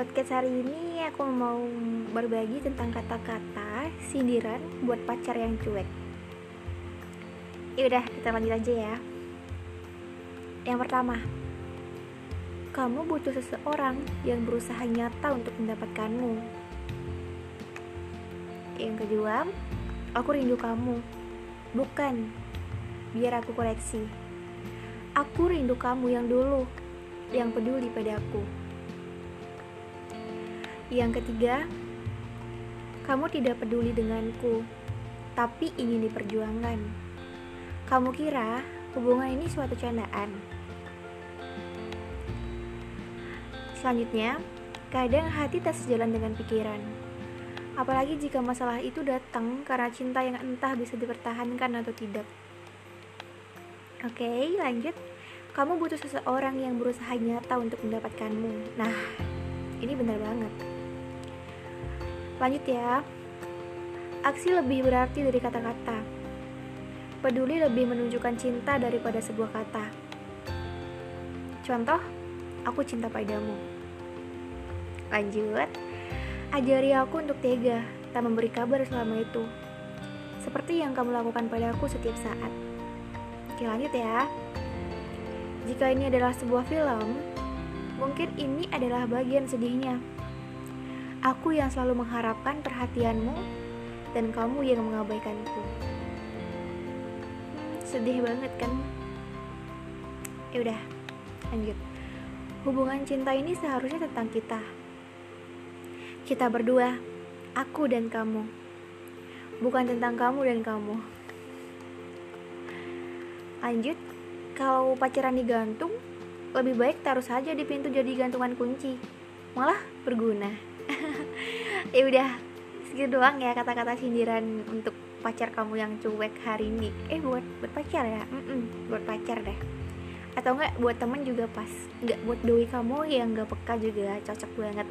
podcast hari ini aku mau berbagi tentang kata-kata sindiran buat pacar yang cuek. Ya udah, kita lanjut aja ya. Yang pertama, kamu butuh seseorang yang berusaha nyata untuk mendapatkanmu. Yang kedua, aku rindu kamu. Bukan, biar aku koreksi. Aku rindu kamu yang dulu, yang peduli padaku. Yang ketiga, kamu tidak peduli denganku, tapi ingin diperjuangkan. Kamu kira hubungan ini suatu candaan? Selanjutnya, kadang hati tak sejalan dengan pikiran. Apalagi jika masalah itu datang karena cinta yang entah bisa dipertahankan atau tidak. Oke, lanjut. Kamu butuh seseorang yang berusaha nyata untuk mendapatkanmu. Nah, ini benar banget. Lanjut ya. Aksi lebih berarti dari kata-kata. Peduli lebih menunjukkan cinta daripada sebuah kata. Contoh, aku cinta padamu. Lanjut. Ajari aku untuk tega, tak memberi kabar selama itu. Seperti yang kamu lakukan padaku setiap saat. Oke, lanjut ya. Jika ini adalah sebuah film, mungkin ini adalah bagian sedihnya. Aku yang selalu mengharapkan perhatianmu dan kamu yang mengabaikanku. Sedih banget kan? Ya udah, lanjut. Hubungan cinta ini seharusnya tentang kita. Kita berdua, aku dan kamu. Bukan tentang kamu dan kamu. Lanjut, kalau pacaran digantung, lebih baik taruh saja di pintu jadi gantungan kunci. Malah berguna. ya udah segitu doang ya kata-kata sindiran untuk pacar kamu yang cuek hari ini. Eh buat buat pacar ya? Mm -mm, buat pacar deh. Atau enggak buat temen juga pas. Enggak buat doi kamu yang enggak peka juga cocok banget.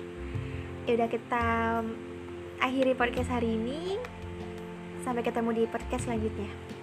Ya udah kita akhiri podcast hari ini. Sampai ketemu di podcast selanjutnya